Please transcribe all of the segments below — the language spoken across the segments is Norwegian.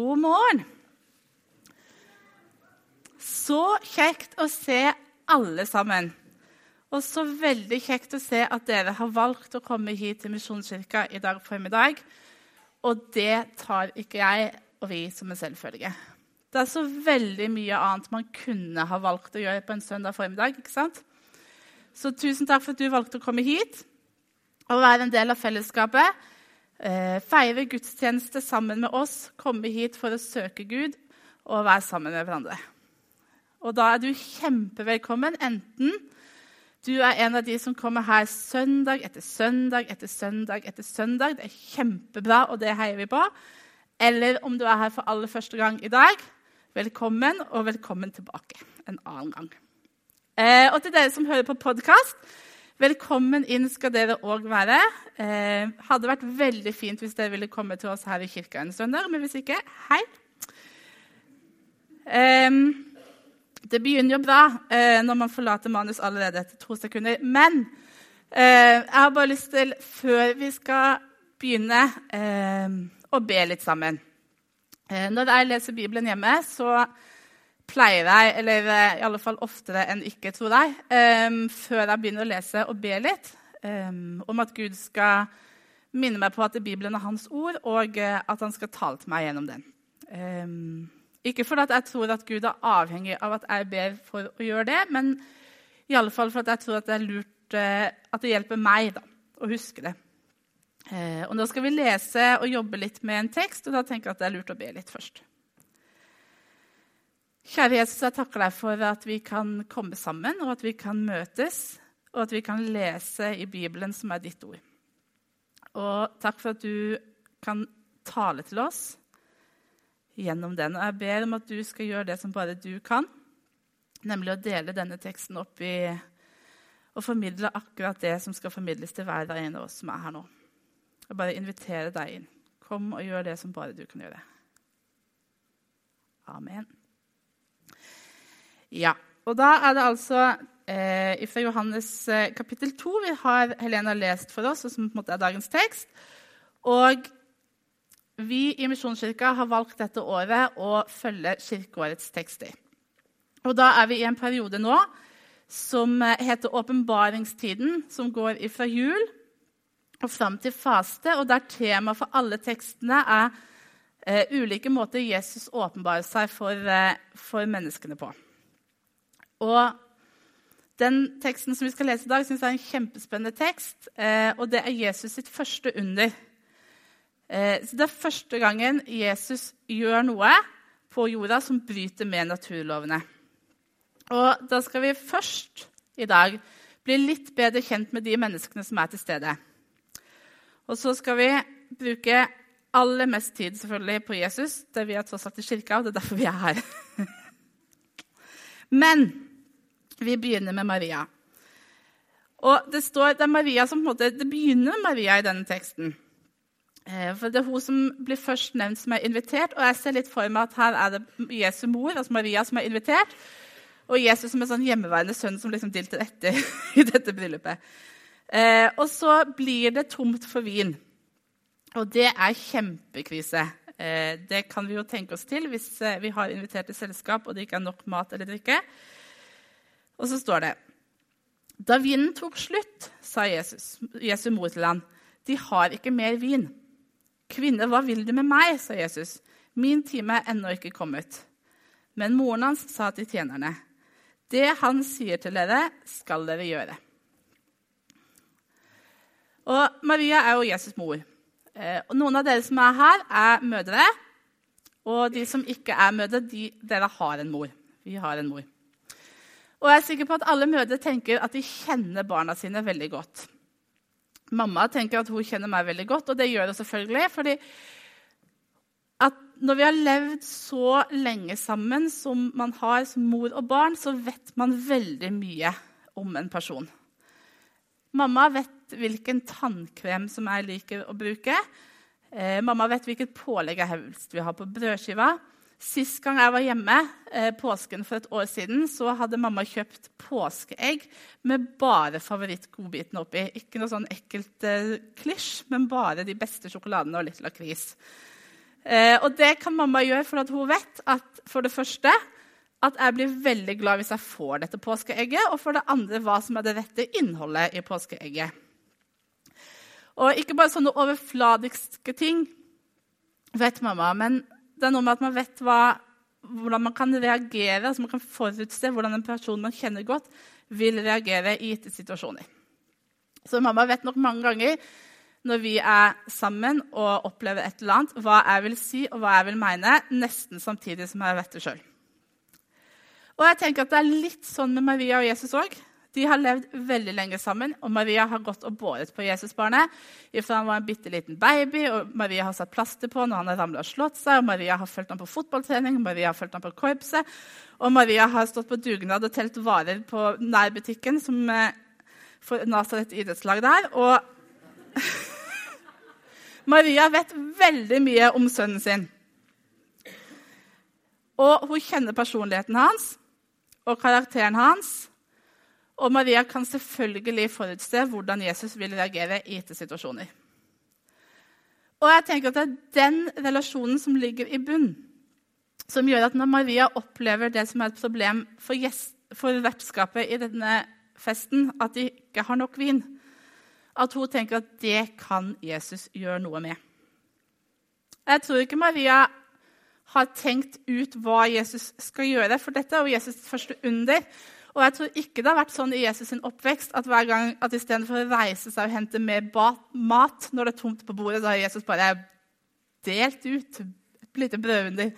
God morgen. Så kjekt å se alle sammen. Og så veldig kjekt å se at dere har valgt å komme hit til Misjonskirka i dag formiddag. Og det tar ikke jeg og vi som en selvfølge. Det er så veldig mye annet man kunne ha valgt å gjøre på en søndag formiddag. ikke sant? Så tusen takk for at du valgte å komme hit og være en del av fellesskapet. Eh, feire gudstjeneste sammen med oss, komme hit for å søke Gud og være sammen med hverandre. Og da er du kjempevelkommen, enten du er en av de som kommer her søndag etter søndag etter søndag. etter søndag. Det er kjempebra, og det heier vi på. Eller om du er her for aller første gang i dag, velkommen, og velkommen tilbake en annen gang. Eh, og til dere som hører på podkast, velkommen inn skal dere òg være. Eh, hadde vært veldig fint hvis dere ville komme til oss her i kirka en søndag, men hvis ikke, hei. Eh, det begynner jo bra eh, når man forlater manus allerede etter to sekunder. Men eh, jeg har bare lyst til, før vi skal begynne, eh, å be litt sammen. Eh, når jeg leser Bibelen hjemme, så pleier jeg, eller eh, i alle fall oftere enn ikke, tror jeg, um, før jeg begynner å lese, og be litt om at Gud skal minne meg på at Bibelen er hans ord, og at han skal tale til meg gjennom den. Ikke fordi jeg tror at Gud er avhengig av at jeg ber for å gjøre det, men i alle fall fordi jeg tror at det er lurt eh, at det hjelper meg da, å huske det. Eh, og Nå skal vi lese og jobbe litt med en tekst, og da tenker jeg at det er lurt å be litt først. Kjære Jesus, jeg takker deg for at vi kan komme sammen, og at vi kan møtes, og at vi kan lese i Bibelen, som er ditt ord. Og takk for at du kan tale til oss gjennom den. Og jeg ber om at du skal gjøre det som bare du kan, nemlig å dele denne teksten opp i og formidle akkurat det som skal formidles til hver en av oss som er her nå. Og bare invitere deg inn. Kom og gjør det som bare du kan gjøre. Amen. Ja, og da er det altså eh, fra Johannes eh, kapittel 2 vi har Helena lest for oss, og som på en måte er dagens tekst. Og vi i Misjonskirka har valgt dette året å følge kirkeårets tekster. Og da er vi i en periode nå som heter åpenbaringstiden, som går fra jul og fram til faste, og der temaet for alle tekstene er eh, ulike måter Jesus åpenbarer seg for, eh, for, menneskene på. Og den teksten som vi skal lese i dag, synes jeg er en kjempespennende tekst. Eh, og det er Jesus sitt første under. Eh, så Det er første gangen Jesus gjør noe på jorda som bryter med naturlovene. Og Da skal vi først i dag bli litt bedre kjent med de menneskene som er til stede. Og så skal vi bruke aller mest tid selvfølgelig på Jesus. Det vi er tross alt i kirka, og det er derfor vi er her. Men vi begynner med Maria. Og Det står, det Maria som en måte, det begynner med Maria i denne teksten. Eh, for Det er hun som blir først nevnt som er invitert. Og jeg ser litt for meg at her er det Jesu mor, altså Maria, som er invitert. Og Jesus som er sånn hjemmeværende sønn som liksom dilter etter i dette bryllupet. Eh, og så blir det tomt for vin. Og det er kjempekrise. Eh, det kan vi jo tenke oss til hvis vi har invitert til selskap og det ikke er nok mat eller drikke. Og så står det Da vinen tok slutt, sa Jesus, Jesu mor til ham, de har ikke mer vin. 'Kvinne, hva vil du med meg?' sa Jesus. 'Min time er ennå ikke kommet.' Men moren hans sa til tjenerne, 'Det han sier til dere, skal dere gjøre.' Og Maria er jo Jesus' mor. Eh, og Noen av dere som er her, er mødre. Og de som ikke er mødre, de, dere har en mor. Vi har en mor. Og jeg er sikker på at alle mødre tenker at de kjenner barna sine veldig godt. Mamma tenker at hun kjenner meg veldig godt, og det gjør hun selvfølgelig. fordi når vi har levd så lenge sammen som man har som mor og barn, så vet man veldig mye om en person. Mamma vet hvilken tannkrem som jeg liker å bruke. Eh, mamma vet hvilket pålegg jeg helst vil ha på brødskiva. Sist gang jeg var hjemme, eh, påsken for et år siden, så hadde mamma kjøpt påskeegg med bare favorittgodbitene oppi. Ikke noe sånn ekkelt eh, klisj, men bare de beste sjokoladene og litt lakris. Eh, og det kan mamma gjøre for at hun vet at for det første at jeg blir veldig glad hvis jeg får dette påskeegget, og for det andre hva som er det rette innholdet i påskeegget. Og ikke bare sånne overfladiske ting vet mamma, men det er noe med at man vet hva, hvordan man kan reagere, altså man kan forutse hvordan en person man kjenner godt, vil reagere i gitte situasjoner. Så mamma vet nok mange ganger når vi er sammen og opplever et eller annet, hva jeg vil si og hva jeg vil mene, nesten samtidig som jeg vet det sjøl. Og jeg tenker at Det er litt sånn med Maria og Jesus òg. De har levd veldig lenge sammen, og Maria har gått og båret på Jesusbarnet fra han var en bitte liten baby. og Maria har satt plaster på når han har ramla og slått seg, og Maria har fulgt ham på fotballtrening, Maria har fulgt ham på korpset, og Maria har stått på dugnad og telt varer på nærbutikken som eh, for Nasaret idrettslag der. Og Maria vet veldig mye om sønnen sin. Og hun kjenner personligheten hans og karakteren hans og Maria kan selvfølgelig forutse hvordan Jesus vil reagere i gitte situasjoner. Og jeg tenker at Det er den relasjonen som ligger i bunn, som gjør at når Maria opplever det som er et problem for, gjest, for vertskapet i denne festen, at de ikke har nok vin, at hun tenker at det kan Jesus gjøre noe med. Jeg tror ikke Maria har tenkt ut hva Jesus skal gjøre, for dette er jo Jesus' første under. Og jeg tror ikke det har vært sånn i Jesus' sin oppvekst at hver gang at istedenfor å reise seg og hente mer mat når det er tomt på bordet, så har Jesus bare delt ut et lite brødunder.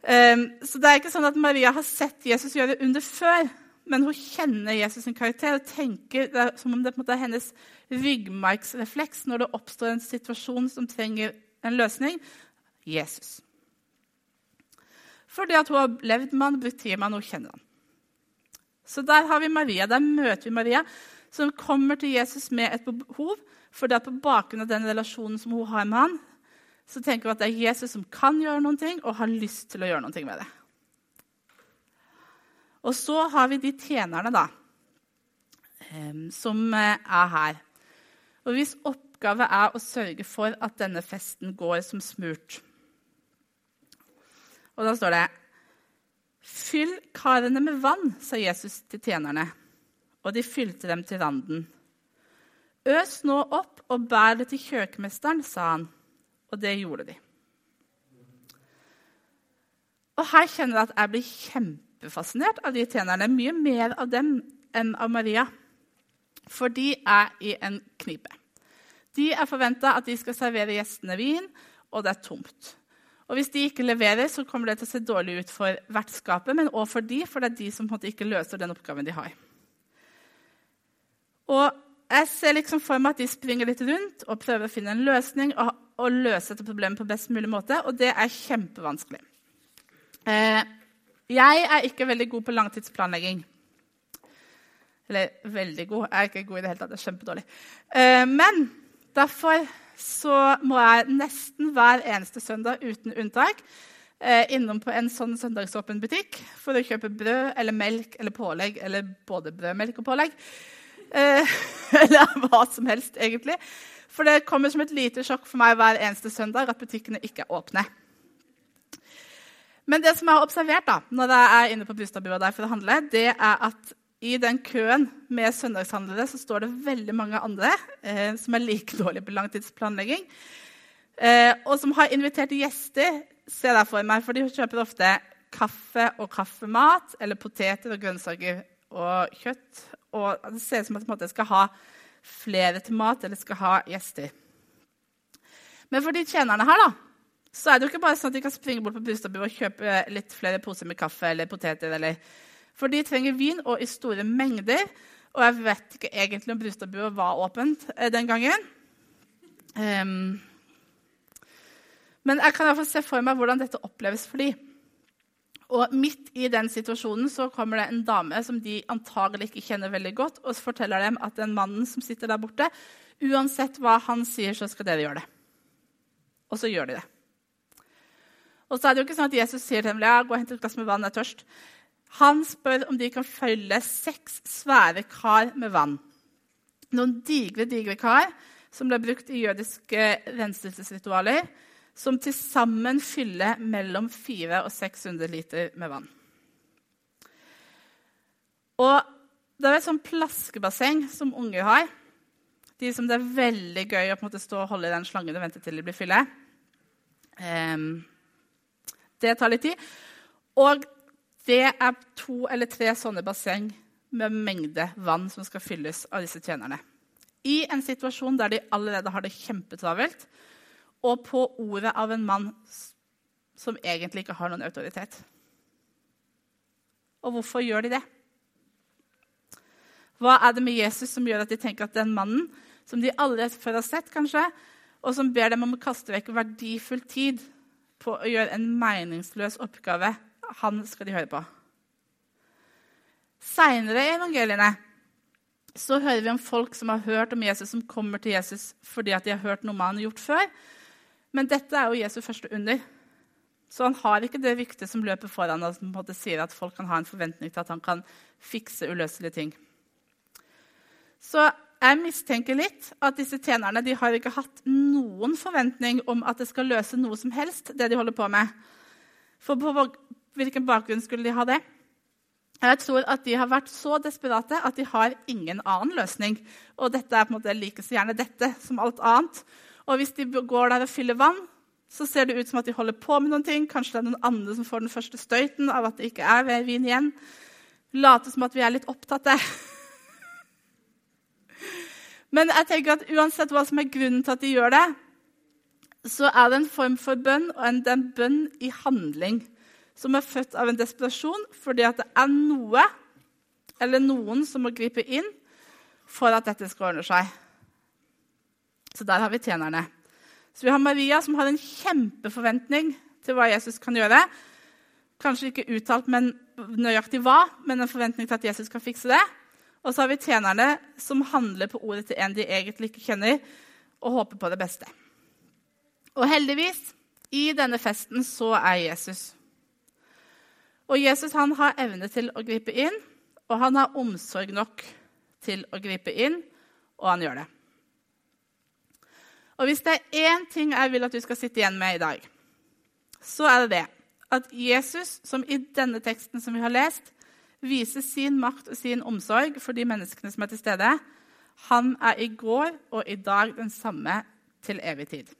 Um, så det er ikke sånn at Maria har sett Jesus gjøre under før, men hun kjenner Jesus' sin karakter og tenker det er som om det på en måte er hennes ryggmargsrefleks når det oppstår en situasjon som trenger en løsning. Jesus. Fordi at hun har levd med han, brukt tid med han og kjenner han. Så der har vi Maria. Der møter vi Maria, som kommer til Jesus med et behov. For det er på bakgrunn av den relasjonen som hun har med han, så tenker hun at det er Jesus som kan gjøre noe og har lyst til å gjøre noe med det. Og så har vi de tjenerne, da, som eh, er her. Og hvis oppgave er å sørge for at denne festen går som smurt. Og da står det Fyll karene med vann, sa Jesus til tjenerne, og de fylte dem til randen. Øs nå opp og bær det til kjøkkenmesteren, sa han, og det gjorde de. Og Her kjenner jeg at jeg blir kjempefascinert av de tjenerne. Mye mer av dem enn av Maria. For de er i en knipe. De er forventa at de skal servere gjestene vin, og det er tomt. Og Hvis de ikke leverer, så kommer det til å se dårlig ut for vertskapet, men også for de, for det er de som ikke løser den oppgaven de har. Og Jeg ser liksom for meg at de springer litt rundt og prøver å finne en løsning og, og løse dette problemet på best mulig måte, og det er kjempevanskelig. Eh, jeg er ikke veldig god på langtidsplanlegging. Eller veldig god. Jeg er ikke god i det hele tatt. Det er kjempedårlig. Eh, men derfor så må jeg nesten hver eneste søndag uten unntak eh, innom på en sånn søndagsåpen butikk for å kjøpe brød eller melk eller pålegg, eller både brød, melk og pålegg. Eh, eller hva som helst, egentlig. For det kommer som et lite sjokk for meg hver eneste søndag at butikkene ikke er åpne. Men det som jeg har observert da, når jeg er inne på Brustadbua for å handle, det er at i den køen med søndagshandlere så står det veldig mange andre eh, som er like dårlige på langtidsplanlegging, eh, og som har invitert gjester, ser jeg for meg, for de kjøper ofte kaffe og kaffemat eller poteter og grønnsaker og kjøtt. Og det ser ut som at de skal ha flere til mat eller skal ha gjester. Men for de tjenerne her da, så er det jo ikke bare sånn at de kan springe bort på Bustadbua og kjøpe litt flere poser med kaffe eller poteter eller for de trenger vin, og i store mengder. Og jeg vet ikke egentlig om Brustadbua var åpent eh, den gangen. Um, men jeg kan i hvert fall se for meg hvordan dette oppleves for dem. Og midt i den situasjonen så kommer det en dame som de antagelig ikke kjenner veldig godt, og så forteller dem at den mannen som sitter der borte, uansett hva han sier, så skal dere gjøre det. Og så gjør de det. Og så er det jo ikke sånn at Jesus sier til dem ja, gå og hent et glass med vann, jeg er tørst. Han spør om de kan følge seks svære kar med vann. Noen digre, digre kar som ble brukt i jødiske renselsesritualer. som til sammen fyller mellom 400 og 600 liter med vann. Og det er et sånt plaskebasseng som unger har. De som det er veldig gøy å på en måte stå og holde i den slangen og vente til de blir fylle. Um, det tar litt tid. Og det er to eller tre sånne basseng med mengde vann som skal fylles av disse tjenerne. I en situasjon der de allerede har det kjempetravelt, og på ordet av en mann som egentlig ikke har noen autoritet. Og hvorfor gjør de det? Hva er det med Jesus som gjør at de tenker at den mannen, som de aldri før har sett, kanskje, og som ber dem om å kaste vekk verdifull tid på å gjøre en meningsløs oppgave, han skal de høre på? Seinere i evangeliene så hører vi om folk som har hørt om Jesus, som kommer til Jesus fordi de har hørt noe man har gjort før. Men dette er jo Jesus første under. Så han har ikke det ryktet som løper foran og som på en måte sier at folk kan ha en forventning til at han kan fikse uløselige ting. Så jeg mistenker litt at disse tjenerne de har ikke hatt noen forventning om at det skal løse noe som helst, det de holder på med. For på hvilken bakgrunn skulle de ha det? Jeg tror at de har vært så desperate at de har ingen annen løsning. Og dette er på en måte like så gjerne dette som alt annet. Og hvis de går der og fyller vann, så ser det ut som at de holder på med noen ting. Kanskje det er noen andre som får den første støyten av at det ikke er vin igjen. Late som at vi er litt opptatt, det. Men jeg tenker at uansett hva som er grunnen til at de gjør det, så er det en form for bønn, og en, en bønn i handling som er født av en desperasjon fordi at det er noe eller noen som må gripe inn for at dette skal ordne seg. Så der har vi tjenerne. Så vi har Maria, som har en kjempeforventning til hva Jesus kan gjøre. Kanskje ikke uttalt men nøyaktig hva, men en forventning til at Jesus kan fikse det. Og så har vi tjenerne, som handler på ordet til en de egentlig ikke kjenner, og håper på det beste. Og heldigvis, i denne festen så er Jesus. Og Jesus han har evne til å gripe inn, og han har omsorg nok til å gripe inn, og han gjør det. Og hvis det er én ting jeg vil at du skal sitte igjen med i dag, så er det det at Jesus, som i denne teksten som vi har lest, viser sin makt og sin omsorg for de menneskene som er til stede. Han er i går og i dag den samme til evig tid.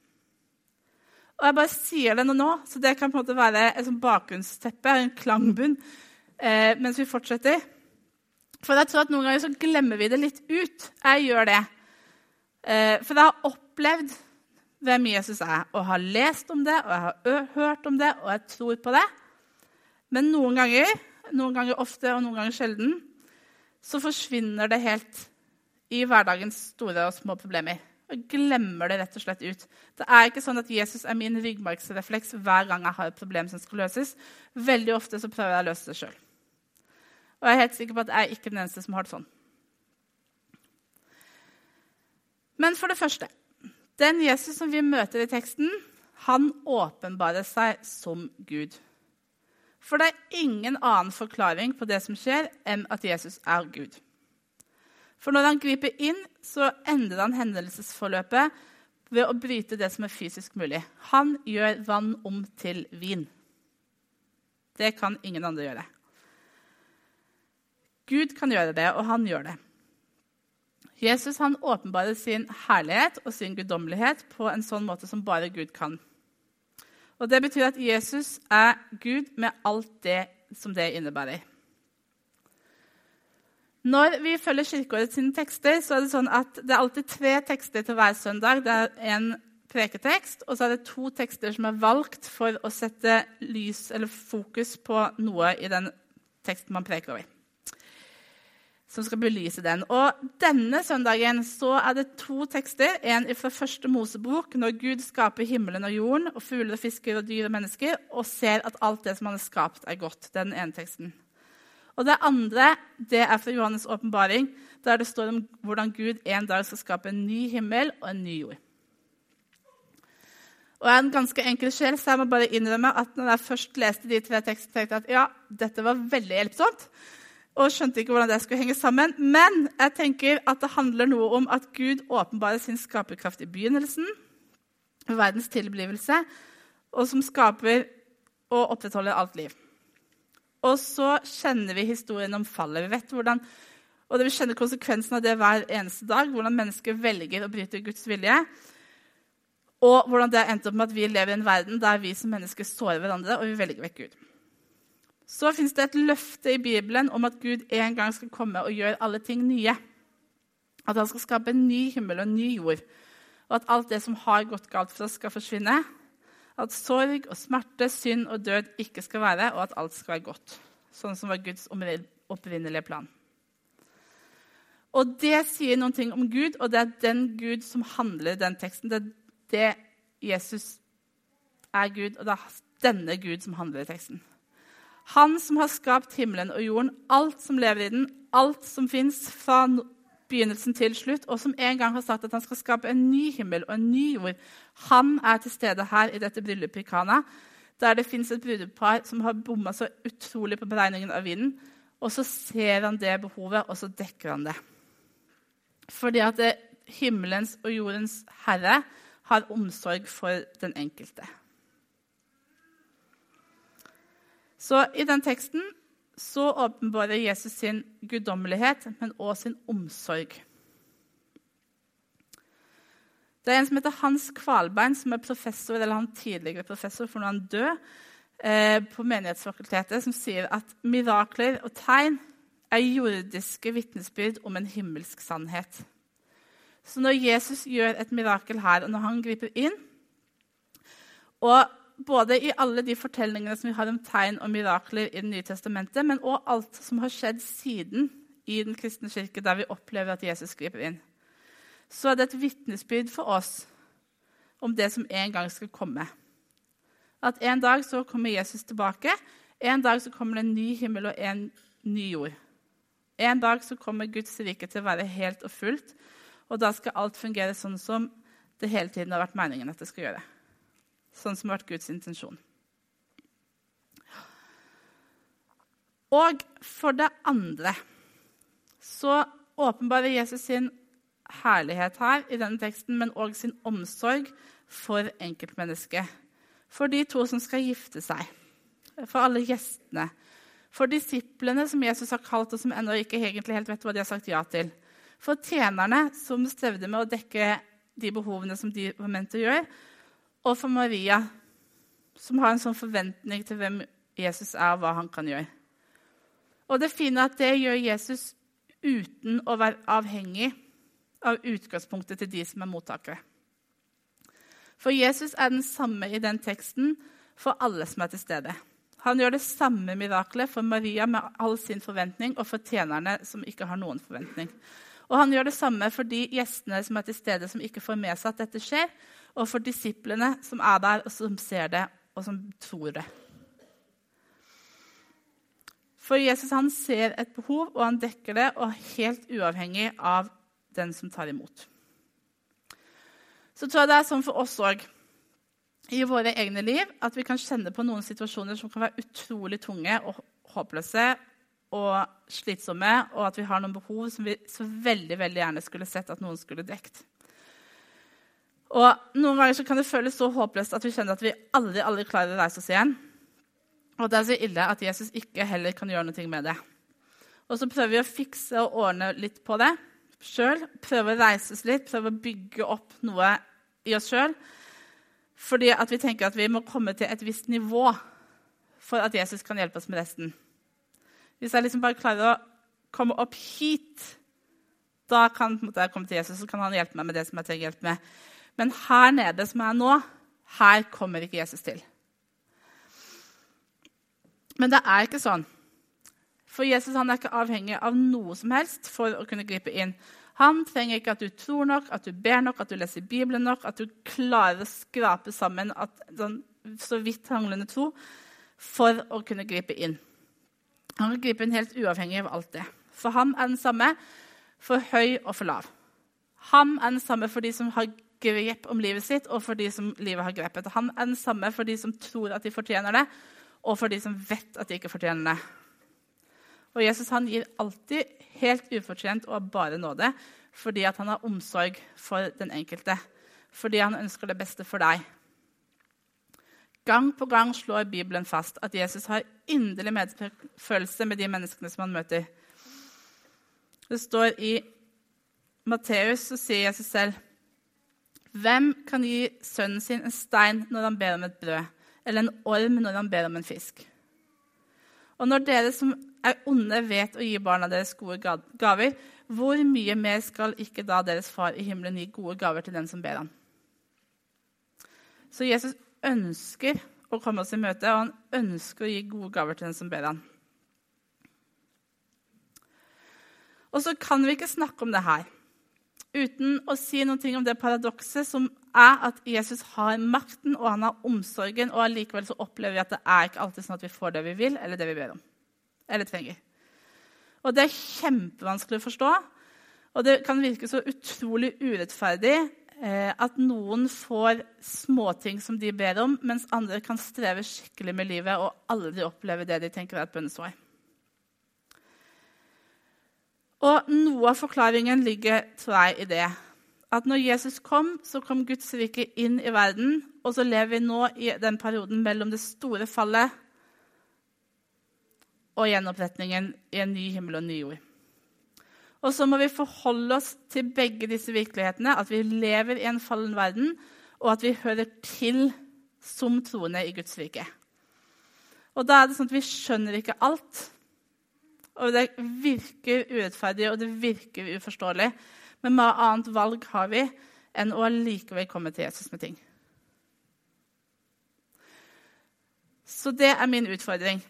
Og jeg bare sier det nå, så det kan på en måte være et bakgrunnsteppe, en klangbunn, eh, mens vi fortsetter. For jeg tror at noen ganger så glemmer vi det litt ut. Jeg gjør det. Eh, for jeg har opplevd hvem Jesus er, og har lest om det, og jeg har hørt om det, og jeg tror på det. Men noen ganger, noen ganger ofte og noen ganger sjelden, så forsvinner det helt i hverdagens store og små problemer. Jeg glemmer det rett og slett ut. Det er ikke sånn at Jesus er min ryggmargsrefleks hver gang jeg har et problem som skal løses. Veldig ofte så prøver jeg å løse det sjøl. Og jeg er helt sikker på at jeg er ikke den eneste som har det sånn. Men for det første Den Jesus som vi møter i teksten, han åpenbarer seg som Gud. For det er ingen annen forklaring på det som skjer, enn at Jesus er Gud. For når han griper inn, så endrer han hendelsesforløpet ved å bryte det som er fysisk mulig. Han gjør vann om til vin. Det kan ingen andre gjøre. Gud kan gjøre det, og han gjør det. Jesus han åpenbarer sin herlighet og sin guddommelighet på en sånn måte som bare Gud kan. Og Det betyr at Jesus er Gud med alt det som det innebærer. Når vi følger Kirkeåret sine tekster, så er det sånn at det er alltid tre tekster til hver søndag. Det er en preketekst, og så er det to tekster som er valgt for å sette lys eller fokus på noe i den teksten man preker over. Som skal belyse den. Og denne søndagen så er det to tekster. En fra første Mosebok, når Gud skaper himmelen og jorden, og fugler, fisker, og dyr og mennesker, og ser at alt det som han har skapt, er godt. Den ene teksten. Og det andre det er fra Johannes' åpenbaring, der det står om hvordan Gud en dag skal skape en ny himmel og en ny jord. Og Jeg er en ganske enkel sjel, så jeg må bare innrømme at når jeg først leste de tre tekstene, tenkte jeg at ja, dette var veldig hjelpsomt. Og skjønte ikke hvordan det skulle henge sammen. Men jeg tenker at det handler noe om at Gud åpenbarer sin skaperkraft i begynnelsen, verdens tilblivelse, og som skaper og opprettholder alt liv. Og så kjenner vi historien om fallet. Vi vet hvordan, og vi kjenner konsekvensen av det hver eneste dag. Hvordan mennesker velger å bryte Guds vilje. Og hvordan det har endt opp med at vi lever i en verden der vi som mennesker sårer hverandre, og vi velger vekk Gud. Så fins det et løfte i Bibelen om at Gud en gang skal komme og gjøre alle ting nye. At han skal skape en ny himmel og en ny jord. Og at alt det som har gått galt for oss, skal forsvinne. At sorg og smerte, synd og død ikke skal være, og at alt skal være godt. Sånn som var Guds opprinnelige plan. Og det sier noen ting om Gud, og det er den Gud som handler i den teksten. Det er det Jesus er Gud, og det er denne Gud som handler i teksten. Han som har skapt himmelen og jorden, alt som lever i den, alt som fins fra begynnelsen til slutt, og som en gang har sagt at han skal skape en ny himmel og en ny jord. Han er til stede her i dette bryllupet i Kana, der det fins et brudepar som har bomma så utrolig på beregningen av vinden. Og så ser han det behovet, og så dekker han det. Fordi at det, himmelens og jordens herre har omsorg for den enkelte. Så i den teksten så åpenbarer Jesus sin guddommelighet, men også sin omsorg. Det er en som heter Hans Kvalbein, som er professor, eller han tidligere professor, for når han død, eh, på Menighetsfakultetet, som sier at mirakler og tegn er jordiske vitnesbyrd om en himmelsk sannhet. Så når Jesus gjør et mirakel her, og når han griper inn og både i alle de fortellingene som vi har om tegn og mirakler i Det nye testamentet, men òg alt som har skjedd siden i Den kristne kirke, der vi opplever at Jesus griper inn, så er det et vitnesbyrd for oss om det som en gang skal komme. At en dag så kommer Jesus tilbake. En dag så kommer det en ny himmel og en ny jord. En dag så kommer Guds rike til å være helt og fullt. Og da skal alt fungere sånn som det hele tiden har vært meningen at det skal gjøre. Sånn som har vært Guds intensjon. Og for det andre så åpenbarer Jesus sin herlighet her i denne teksten, men òg sin omsorg for enkeltmennesket. For de to som skal gifte seg. For alle gjestene. For disiplene som Jesus har kalt, og som ennå ikke egentlig helt vet hva de har sagt ja til for tjenerne, som strevde med å dekke de behovene som de var ment å gjøre, og for Maria, som har en sånn forventning til hvem Jesus er, og hva han kan gjøre. Og det fine er at det gjør Jesus uten å være avhengig av utgangspunktet til de som er mottakere. For Jesus er den samme i den teksten for alle som er til stede. Han gjør det samme miraklet for Maria med all sin forventning og for tjenerne som ikke har noen forventning. Og han gjør det samme for de gjestene som er til stede, som ikke får med seg at dette skjer, og for disiplene som er der, og som ser det, og som tror det. For Jesus han ser et behov, og han dekker det, og helt uavhengig av den som tar imot. Så tror jeg det er sånn for oss òg i våre egne liv at vi kan kjenne på noen situasjoner som kan være utrolig tunge og håpløse og slitsomme, og at vi har noen behov som vi så veldig veldig gjerne skulle sett at noen skulle dekt. Og Noen ganger kan det føles så håpløst at vi kjenner at vi aldri, aldri klarer å reise oss igjen. Og det er så ille at Jesus ikke heller kan gjøre noe med det. Og så prøver vi å fikse og ordne litt på det sjøl. Prøve å reise oss litt, prøve å bygge opp noe i oss sjøl. Fordi at vi tenker at vi må komme til et visst nivå for at Jesus kan hjelpe oss med resten. Hvis jeg liksom bare klarer å komme opp hit, da kan jeg komme til Jesus, så kan han hjelpe meg med det som jeg trenger hjelp med. Men her nede som jeg er nå, her kommer ikke Jesus til. Men det er ikke sånn. For Jesus er ikke avhengig av noe som helst for å kunne gripe inn. Han trenger ikke at du tror nok, at du ber nok, at du leser Bibelen nok, at du klarer å skrape sammen at, sånn, så vidt hanglende tro for å kunne gripe inn. Han kan gripe inn helt uavhengig av alt det. For ham er den samme for høy og for lav. Han er den samme for de som har grep om livet sitt, og for de som livet har grepet. Han er den samme for de som tror at de fortjener det, og for de som vet at de ikke fortjener det. Og Jesus han gir alltid helt ufortjent og bare nåde fordi at han har omsorg for den enkelte. Fordi han ønsker det beste for deg. Gang på gang slår Bibelen fast at Jesus har inderlig medfølelse med de menneskene som han møter. Det står i Matteus, så sier Jesus selv Hvem kan gi sønnen sin en stein når han ber om et brød, eller en orm når han ber om en fisk? Og når dere som er onde, vet å gi barna deres gode gaver, hvor mye mer skal ikke da deres far i himmelen gi gode gaver til den som ber ham? Så Jesus ønsker å komme oss i møte, og han ønsker å gi gode gaver til den som ber ham. Og så kan vi ikke snakke om det her uten å si noe om det paradokset som er at Jesus har makten og han har omsorgen, og allikevel så opplever vi at det er ikke alltid sånn at vi får det vi vil, eller det vi ber om. Eller trenger. Og det er kjempevanskelig å forstå. Og det kan virke så utrolig urettferdig eh, at noen får småting som de ber om, mens andre kan streve skikkelig med livet og aldri oppleve det de tenker er et bønnesvar. Og noe av forklaringen ligger tror jeg, i det. At når Jesus kom, så kom Guds rike inn i verden. Og så lever vi nå i den perioden mellom det store fallet og gjenoppretningen i en ny himmel og en ny jord. Og så må vi forholde oss til begge disse virkelighetene. At vi lever i en fallen verden, og at vi hører til som troende i Guds rike. Og da er det sånn at vi skjønner ikke alt. Og det virker urettferdig og det virker uforståelig. Men hva annet valg har vi enn å likevel komme til Jesus med ting? Så det er min utfordring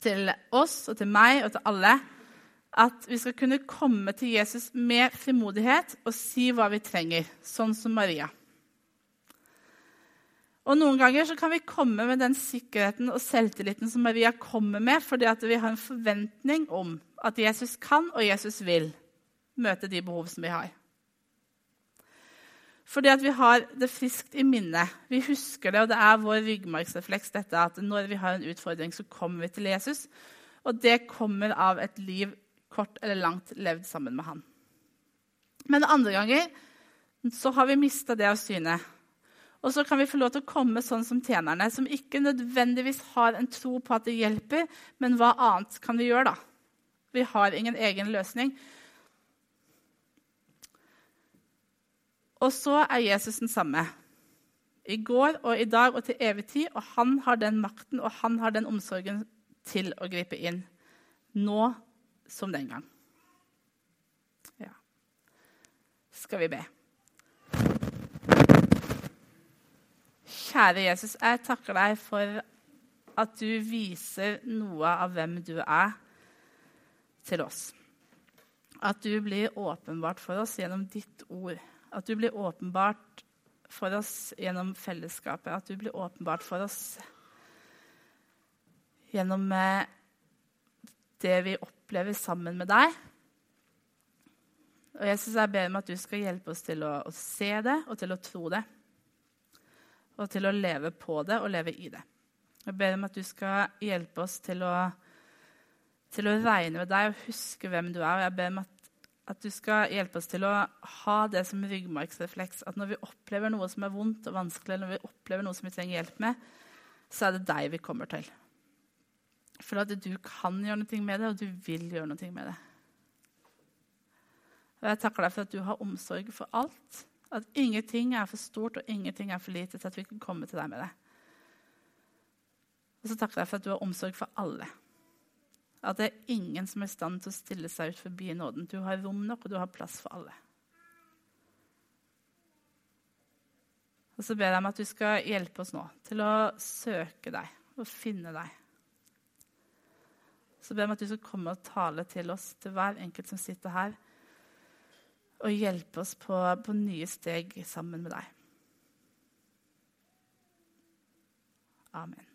til oss og til meg og til alle. At vi skal kunne komme til Jesus med frimodighet og si hva vi trenger, sånn som Maria. Og Noen ganger så kan vi komme med den sikkerheten og selvtilliten som Maria kommer med, fordi vi har en forventning om at Jesus kan og Jesus vil møte de behov som vi har. Fordi vi har det friskt i minnet. Vi husker det, og det er vår ryggmargsrefleks dette, at når vi har en utfordring, så kommer vi til Jesus. Og det kommer av et liv kort eller langt levd sammen med han. Men andre ganger så har vi mista det av syne. Og så kan vi få lov til å komme sånn som tjenerne, som ikke nødvendigvis har en tro på at det hjelper, men hva annet kan vi gjøre, da? Vi har ingen egen løsning. Og så er Jesus den samme. I går og i dag og til evig tid. Og han har den makten og han har den omsorgen til å gripe inn. Nå som den gang. Ja. Skal vi be. Kjære Jesus, jeg takker deg for at du viser noe av hvem du er, til oss. At du blir åpenbart for oss gjennom ditt ord. At du blir åpenbart for oss gjennom fellesskapet. At du blir åpenbart for oss gjennom eh, det vi opplever sammen med deg. Og Jesus, jeg ber om at du skal hjelpe oss til å, å se det og til å tro det og til å leve på det og leve i det. Jeg ber om at du skal hjelpe oss til å, til å regne med deg og huske hvem du er. Og jeg ber om at, at, du skal hjelpe oss til å ha det som ryggmargsrefleks. At når vi opplever noe som er vondt og vanskelig, eller når vi opplever noe som vi trenger hjelp med, så er det deg vi kommer til. For at du kan gjøre noe med det, og du vil gjøre noe med det. Og jeg takker deg for at du har omsorg for alt. At ingenting er for stort og ingenting er for lite til at vi kan komme til deg med det. Og så takker jeg for at du har omsorg for alle. At det er ingen som er i stand til å stille seg ut forbi nåden. Du har rom nok, og du har plass for alle. Og så ber jeg om at du skal hjelpe oss nå til å søke deg og finne deg. Så ber jeg om at du skal komme og tale til oss, til hver enkelt som sitter her og hjelpe oss på, på nye steg sammen med deg. Amen.